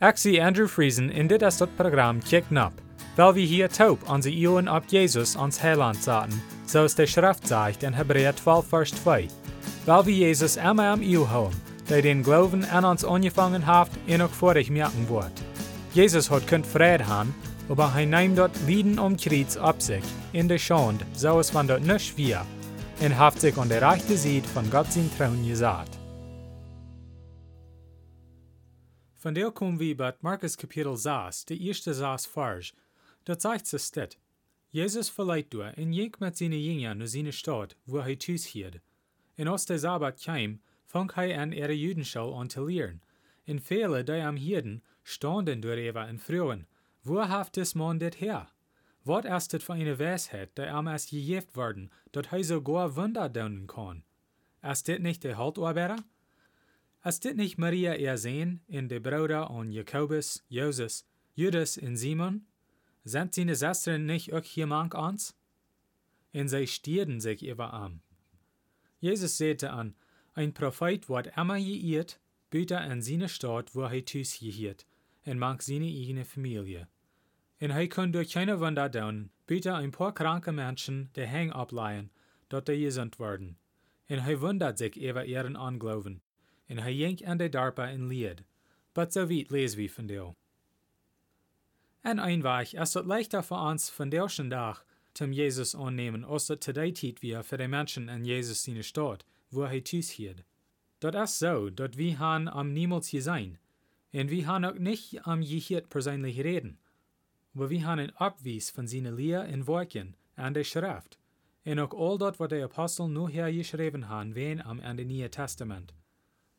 Zie Andrew Friesen in dit is dat programma Kick Nap, weil wir hier taub onze Ohren op Jesus ans Heiland zaten, zoals de Schrift zegt in Hebräer 12 vers 2. Weil wir Jesus immer am Eeuw houden, der den Glauben an uns angefangen hat en ook vorig merken wordt. Jesus hat kunt vrede haben, aber hij neemt dort Lieden um Kreuz ab sich, in der Schande, so es van dort nicht wir, und haft sich an der rechte Seite von Gott sein Trauen gesagt. Von der kommen wir bei Markus Kapitel 6, der erste 6 Vers. Dort sagt es dit. Jesus verleiht du, in jeg mit seine Jünger nur seine Stadt, wo er tüß hielt. In aus der Sabbat kam, fang hij an ihre Judenschau an zu lehren. In viele, die am Hirden, standen darüber in Frühen. Wo haft des Mann dit her? Wat ist dit für eine Weisheit, die am erst gejeft worden, dat hij sogar Wunder daunen kann? Ist dit nicht der Haltarbeiter? Ist dit nicht Maria ihr Sehen in de Brüder an Jakobus, Joses, Judas und Simon? Sind seine Schwestern nicht auch hier mank ans? Und sie stierden sich über an. Jesus sagte an, ein Prophet wird immer geirrt, büter in seine Stadt, wo er tüß gehiert, und mank seine eigene Familie. Und er kann durch keine Wunder tun, büter ein paar kranke Menschen der Hang ableihen, dort die gesund werden. Und er wundert sich über ihren Anglauben. Er jenkt an der Darpa in Lied. But weit lesen wir von dir. En eenweg is het leichter voor ons van deze dag zum Jesus annehmen, als het today tijd wir für die Menschen in Jesus seine Stadt, wo er thuis hielt. Dat is so, dat wir han am niemals gesehen. Und wir han auch nicht am gehiert persönlich reden. Aber wir han ein Abwies von seiner Lehre in Worten an der Schrift. Und auch all dort, was die Apostel nur hergeschrieben haben, wen am Ende Neue Testament.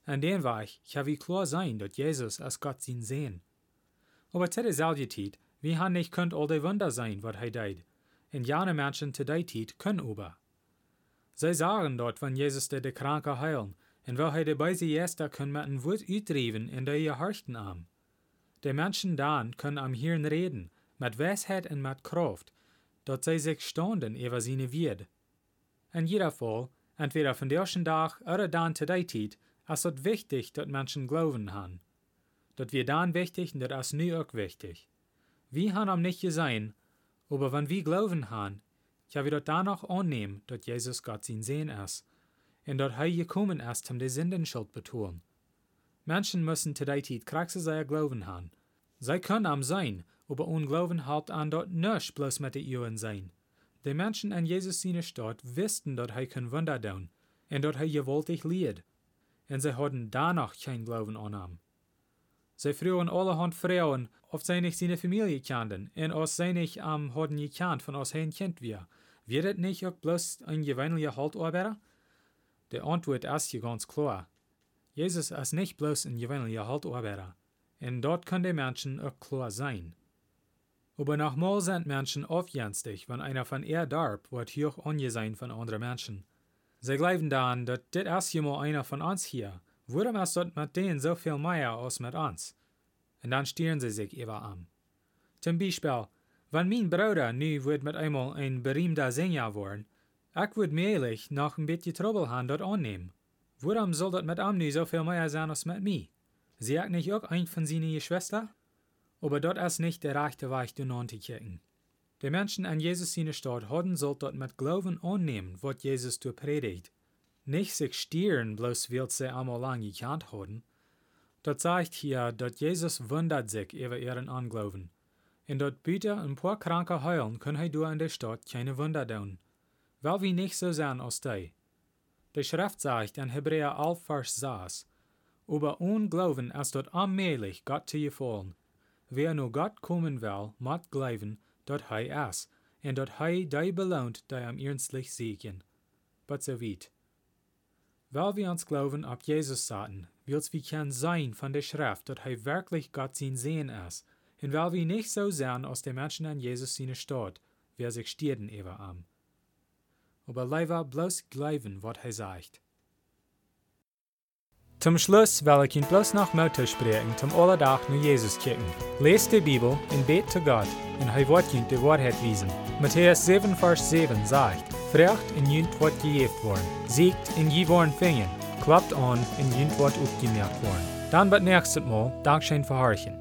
An den Weg kann wir klar sein, dass Jesus als Gott ihn sehen. Aber zu derselben Zeit, wie han nicht könnt all die Wunder sein, was er deed. Und jane Menschen zu der Zeit können über. Sie sagen dort, wenn Jesus der de Kranke heilen, und weil er dabei sie erster können mit ein Wort utdriven in der ihr Harchten am. Die Menschen dann können am Hirn reden, mit Weisheit und mit Kraft, dort sie sich standen über seine Wird. In jeder Fall, entweder von der ersten Tag oder dann zu Zeit, ist es wichtig, dass Menschen glauben haben. Dat wir dann wichtig und das ist nu auch wichtig. Wir haben am nicht gesehen, aber wenn wir glauben haben, ja wir dort danach annehmen, dass Jesus Gott sein Sehen ist und dass er gekommen ist, um die Sündenschuld betonen. Menschen müssen zu der Zeit kraxe sein Glauben haben. Sie können am sein, aber Unglauben halt an dort nicht bloß mit den Juden sein. Die Menschen in Jesus seine Stadt wussten, dass er kein Wunder tun und dass er gewaltig lied. Und sie hatten danach kein Glauben an ihm. Sie vroegen allerhand Frauen, ob sie nicht seine Familie kannten, und als sie nicht am um, hadden gekannt von aus ein Kind wir. Wird es nicht auch bloß ein gewöhnlicher Haltarbeiter? Die Antwort ist hier ganz klar. Jesus ist nicht bloß ein gewöhnlicher Haltarbeiter. Und dort können die Menschen auch klar sein. Aber nochmal sind Menschen aufjenstig, wenn einer von ihr darb, wird hoch angesehen von anderen Menschen. Sie glauben dann, dass das ist ja einer von uns hier, Warum ist dort mit denen so viel mehr als mit uns? Und dann stieren sie sich über an. Zum Beispiel, wenn mein Bruder nu wird mit einmal ein berühmter Sänger worden, ich würde mehrlich noch ein bisschen Trouble haben dort annehmen. Warum soll das mit ihm nu so viel mehr sein als mit mir? Sie ich nicht auch ein von seinen Geschwistern? Aber dort ist nicht der rechte Weg, du zu kicken. Die Menschen an Jesus seine Stadt haben soll dort mit Glauben annehmen, was Jesus du predigt nicht sich stieren, bloß weil sie einmal lang gekannt haben. Dort sagt hier, dass Jesus wundert sich über ihren Anglauben. Und dort bitte ein paar Kranke heilen, können du in der Stadt keine Wunder tun. Weil wir nicht so sein als die. Die Schrift sagt in Hebräer 11, Vers 6, über Unglauben ist dort allmählich Gott zu gefallen. Wer nur Gott kommen will, muss glauben, dort er ist, und dort er die belohnt, die am ernstlich siegen. But so weit. Weil wir uns glauben ab Jesus sagten, will's wie kann sein von der Schrift, dass er wirklich Gott sein Sehen ist, und weil wir nicht so sehen aus den Menschen an Jesus seine Stadt, wer sich stierden über am. Aber leider bloß glauben, was er sagt. Zum Schluss will ich Ihnen bloß noch Mutter sprechen, zum Allerdach nur Jesus kicken. Lest die Bibel und bet zu Gott, und er wird Ihnen die Wahrheit wiesen. Matthäus 7, Vers 7 sagt, Vraagt en junt wordt gegeven worden. Ziekt en je worden vingen. Klappt an en junt wordt opgemerkt worden. Dan wat nächstes Mal, Dankeschön für Horchen.